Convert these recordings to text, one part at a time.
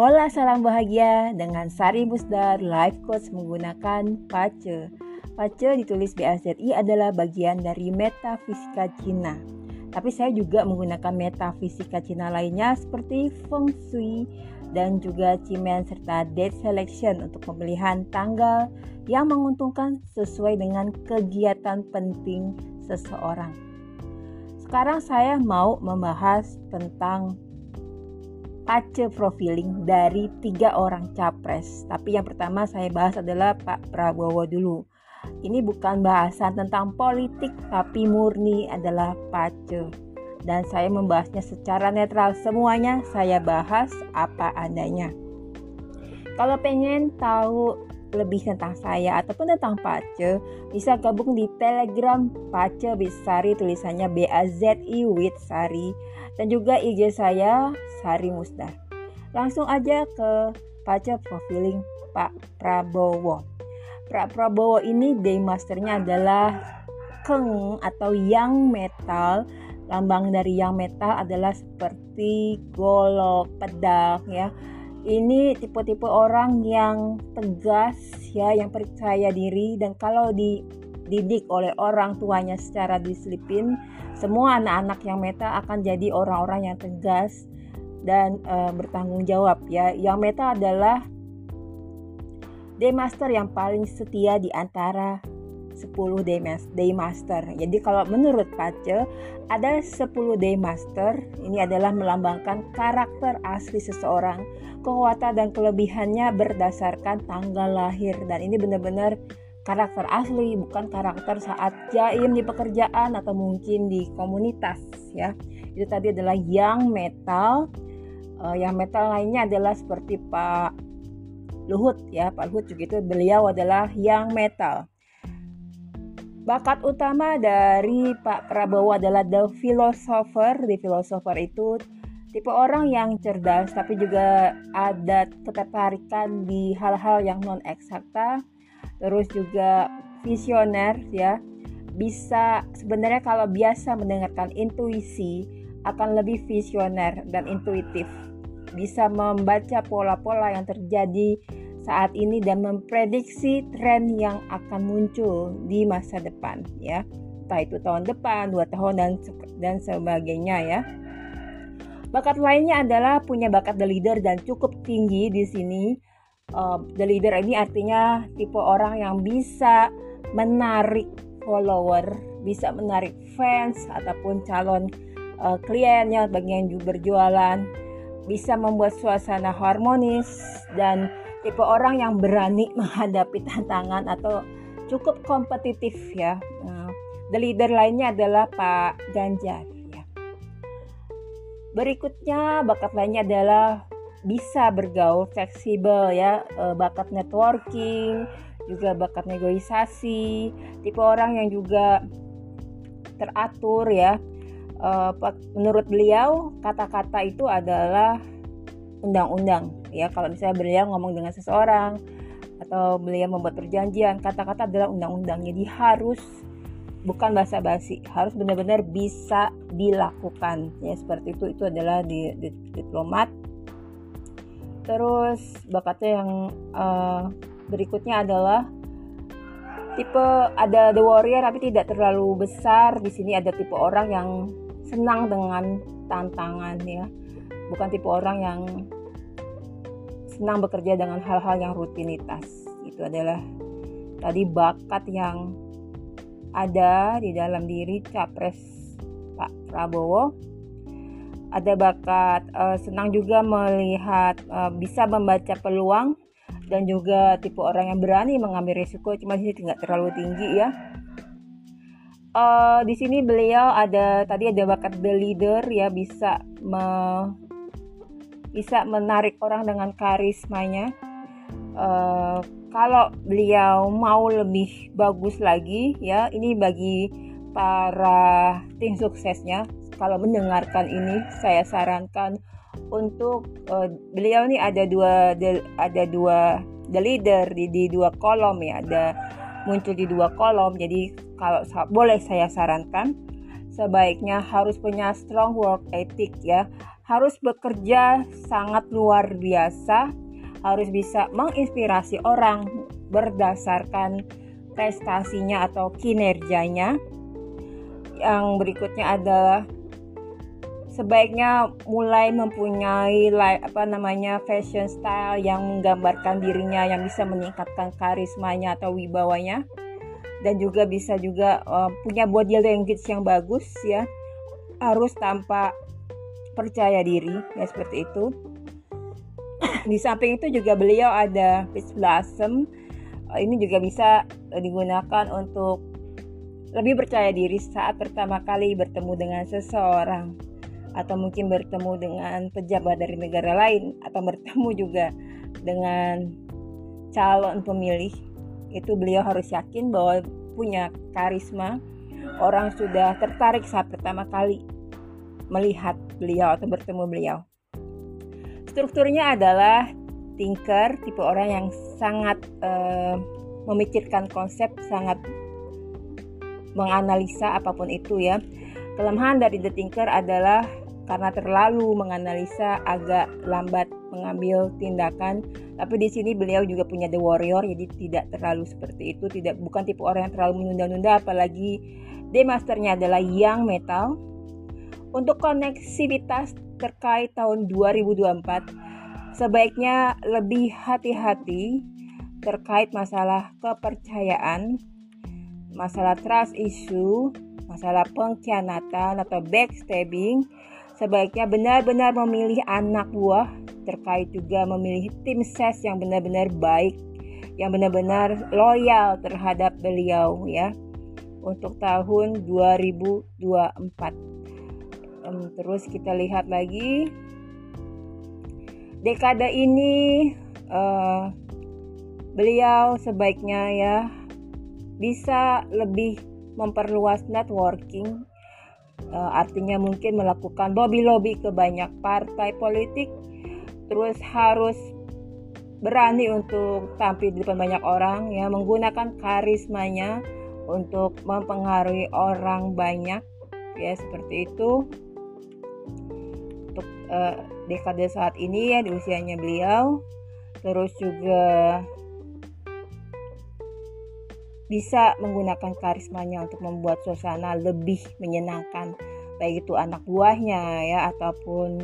Hola salam bahagia dengan Sari Musdar Life Coach menggunakan PACE. PACE ditulis BAZI adalah bagian dari metafisika Cina. Tapi saya juga menggunakan metafisika Cina lainnya seperti Feng Shui dan juga Cimen serta date selection untuk pemilihan tanggal yang menguntungkan sesuai dengan kegiatan penting seseorang. Sekarang saya mau membahas tentang pace profiling dari tiga orang capres. Tapi yang pertama saya bahas adalah Pak Prabowo dulu. Ini bukan bahasan tentang politik, tapi murni adalah pace. Dan saya membahasnya secara netral. Semuanya saya bahas apa adanya. Kalau pengen tahu lebih tentang saya ataupun tentang Pace, bisa gabung di Telegram Pace Bisari tulisannya B A Z I with Sari dan juga IG saya Sari Musdar. Langsung aja ke baca profiling Pak Prabowo. Pak Prabowo ini day masternya adalah Keng atau Yang Metal. Lambang dari Yang Metal adalah seperti golok, pedang ya. Ini tipe-tipe orang yang tegas ya, yang percaya diri dan kalau dididik oleh orang tuanya secara disiplin semua anak-anak yang meta akan jadi orang-orang yang tegas dan uh, bertanggung jawab ya. Yang meta adalah day master yang paling setia di antara 10 day, day master. Jadi kalau menurut Pace ada 10 day master. Ini adalah melambangkan karakter asli seseorang, kekuatan dan kelebihannya berdasarkan tanggal lahir dan ini benar-benar karakter asli bukan karakter saat jaim di pekerjaan atau mungkin di komunitas ya. Itu tadi adalah yang metal uh, yang metal lainnya adalah seperti Pak Luhut ya. Pak Luhut juga itu beliau adalah yang metal. Bakat utama dari Pak Prabowo adalah the philosopher. The philosopher itu tipe orang yang cerdas tapi juga ada ketertarikan di hal-hal yang non eksakta terus juga visioner ya. Bisa sebenarnya kalau biasa mendengarkan intuisi akan lebih visioner dan intuitif. Bisa membaca pola-pola yang terjadi saat ini dan memprediksi tren yang akan muncul di masa depan ya. Entah itu tahun depan dua tahun dan dan sebagainya ya. Bakat lainnya adalah punya bakat the leader dan cukup tinggi di sini uh, the leader ini artinya tipe orang yang bisa menarik follower, bisa menarik fans ataupun calon uh, kliennya bagi yang berjualan, bisa membuat suasana harmonis dan tipe orang yang berani menghadapi tantangan atau cukup kompetitif ya. Uh, the leader lainnya adalah Pak Ganjar ya. Berikutnya bakat lainnya adalah bisa bergaul fleksibel ya e, bakat networking juga bakat negosiasi tipe orang yang juga teratur ya. E, menurut beliau kata-kata itu adalah undang-undang ya. Kalau misalnya beliau ngomong dengan seseorang atau beliau membuat perjanjian kata-kata adalah undang-undang. Jadi harus bukan basa-basi harus benar-benar bisa dilakukan. Ya seperti itu itu adalah di, di diplomat terus bakatnya yang uh, berikutnya adalah tipe ada the warrior tapi tidak terlalu besar. Di sini ada tipe orang yang senang dengan tantangan ya. Bukan tipe orang yang senang bekerja dengan hal-hal yang rutinitas. Itu adalah tadi bakat yang ada di dalam diri capres Pak Prabowo ada bakat uh, senang juga melihat uh, bisa membaca peluang dan juga tipe orang yang berani mengambil risiko cuma di sini tidak terlalu tinggi ya. Uh, di sini beliau ada tadi ada bakat the leader ya bisa me, bisa menarik orang dengan karismanya. Uh, kalau beliau mau lebih bagus lagi ya ini bagi para tim suksesnya kalau mendengarkan ini saya sarankan untuk uh, beliau ini ada dua de, ada dua the leader di, di dua kolom ya ada muncul di dua kolom jadi kalau boleh saya sarankan sebaiknya harus punya strong work ethic ya harus bekerja sangat luar biasa, harus bisa menginspirasi orang berdasarkan prestasinya atau kinerjanya. Yang berikutnya adalah sebaiknya mulai mempunyai apa namanya fashion style yang menggambarkan dirinya yang bisa meningkatkan karismanya atau wibawanya. Dan juga bisa juga uh, punya body language yang bagus ya. Harus tanpa percaya diri ya seperti itu. Di samping itu juga beliau ada peach blossom. Ini juga bisa digunakan untuk lebih percaya diri saat pertama kali bertemu dengan seseorang atau mungkin bertemu dengan pejabat dari negara lain atau bertemu juga dengan calon pemilih itu beliau harus yakin bahwa punya karisma orang sudah tertarik saat pertama kali melihat beliau atau bertemu beliau. Strukturnya adalah thinker, tipe orang yang sangat uh, memikirkan konsep, sangat menganalisa apa pun itu ya. Kelemahan dari the thinker adalah karena terlalu menganalisa agak lambat mengambil tindakan. Tapi di sini beliau juga punya the warrior, jadi tidak terlalu seperti itu. Tidak bukan tipe orang yang terlalu menunda-nunda, apalagi D masternya adalah yang metal untuk koneksivitas terkait tahun 2024, sebaiknya lebih hati-hati terkait masalah kepercayaan, masalah trust issue, masalah pengkhianatan atau backstabbing. Sebaiknya benar-benar memilih anak buah terkait juga memilih tim ses yang benar-benar baik, yang benar-benar loyal terhadap beliau ya untuk tahun 2024 um, terus kita lihat lagi dekade ini uh, beliau sebaiknya ya bisa lebih memperluas networking uh, artinya mungkin melakukan lobby-lobby ke banyak partai politik terus harus berani untuk tampil di depan banyak orang ya menggunakan karismanya untuk mempengaruhi orang banyak ya seperti itu. Uh, dekade saat ini ya di usianya beliau. Terus juga bisa menggunakan karismanya untuk membuat suasana lebih menyenangkan. Baik itu anak buahnya ya ataupun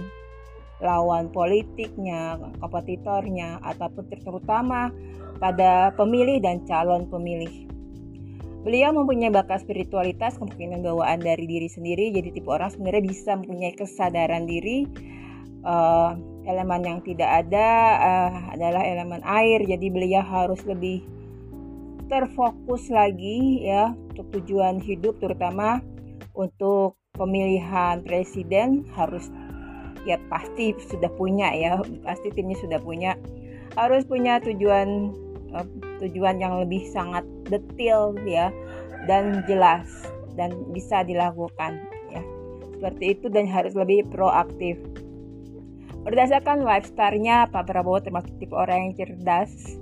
lawan politiknya, kompetitornya ataupun terutama pada pemilih dan calon pemilih. Beliau mempunyai bakat spiritualitas, kemungkinan bawaan dari diri sendiri, jadi tipe orang sebenarnya bisa mempunyai kesadaran diri. Uh, elemen yang tidak ada uh, adalah elemen air. Jadi beliau harus lebih terfokus lagi ya untuk tujuan hidup terutama untuk pemilihan presiden harus ya pasti sudah punya ya pasti timnya sudah punya. Harus punya tujuan uh, tujuan yang lebih sangat detail ya dan jelas dan bisa dilakukan ya. Seperti itu dan harus lebih proaktif. Berdasarkan lifestyle-nya, Pak Prabowo termasuk tipe orang yang cerdas,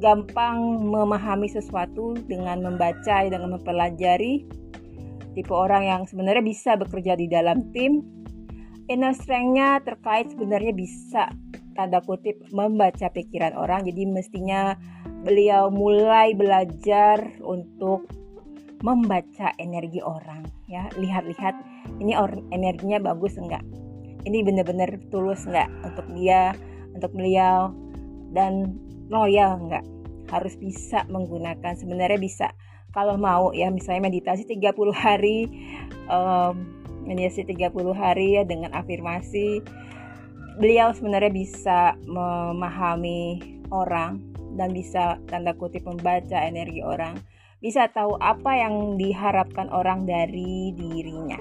gampang memahami sesuatu dengan membaca dan mempelajari. Tipe orang yang sebenarnya bisa bekerja di dalam tim. Inner strength-nya terkait sebenarnya bisa tanda kutip membaca pikiran orang. Jadi mestinya beliau mulai belajar untuk membaca energi orang ya lihat-lihat ini energinya bagus enggak ini benar-benar tulus nggak untuk dia untuk beliau dan loyal nggak? Harus bisa menggunakan sebenarnya bisa. Kalau mau ya misalnya meditasi 30 hari um, meditasi 30 hari ya dengan afirmasi. Beliau sebenarnya bisa memahami orang dan bisa tanda kutip membaca energi orang. Bisa tahu apa yang diharapkan orang dari dirinya.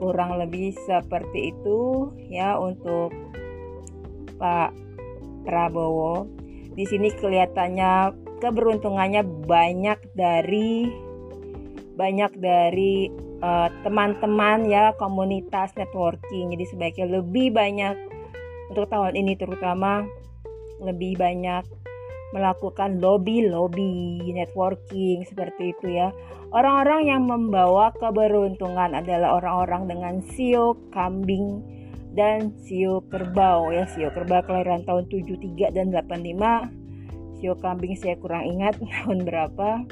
Kurang lebih seperti itu ya untuk Pak Prabowo. Di sini kelihatannya keberuntungannya banyak dari banyak dari eh, teman-teman uh, ya komunitas networking. Jadi sebaiknya lebih banyak untuk tahun ini terutama lebih banyak melakukan lobby-lobby networking seperti itu ya. Orang-orang yang membawa keberuntungan adalah orang-orang dengan sio, kambing, dan Sio Kerbau ya Sio Kerbau kelahiran tahun 73 dan 85 Sio Kambing saya kurang ingat tahun berapa.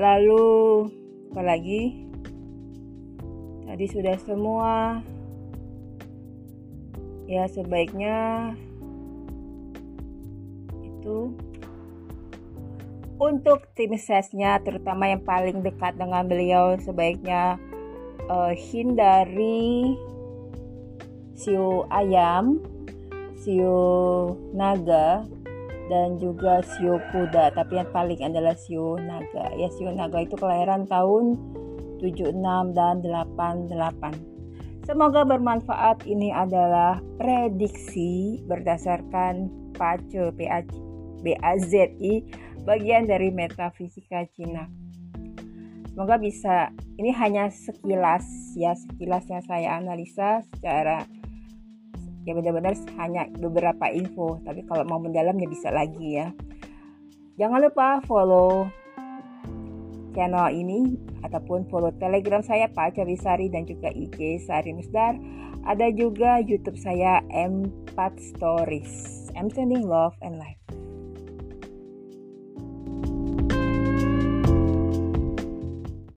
Lalu apa lagi? Tadi sudah semua. Ya sebaiknya itu untuk tim sesnya terutama yang paling dekat dengan beliau sebaiknya uh, hindari siu ayam, siu naga, dan juga siu kuda. Tapi yang paling adalah siu naga. Ya siu naga itu kelahiran tahun 76 dan 88. Semoga bermanfaat. Ini adalah prediksi berdasarkan PACE BAZI bagian dari metafisika Cina. Semoga bisa. Ini hanya sekilas ya, sekilas yang saya analisa secara ya benar-benar hanya beberapa info tapi kalau mau mendalam ya bisa lagi ya. Jangan lupa follow channel ini ataupun follow telegram saya Pak Sari dan juga IG Sari Musdar. Ada juga YouTube saya M4 Stories. I'm sending love and life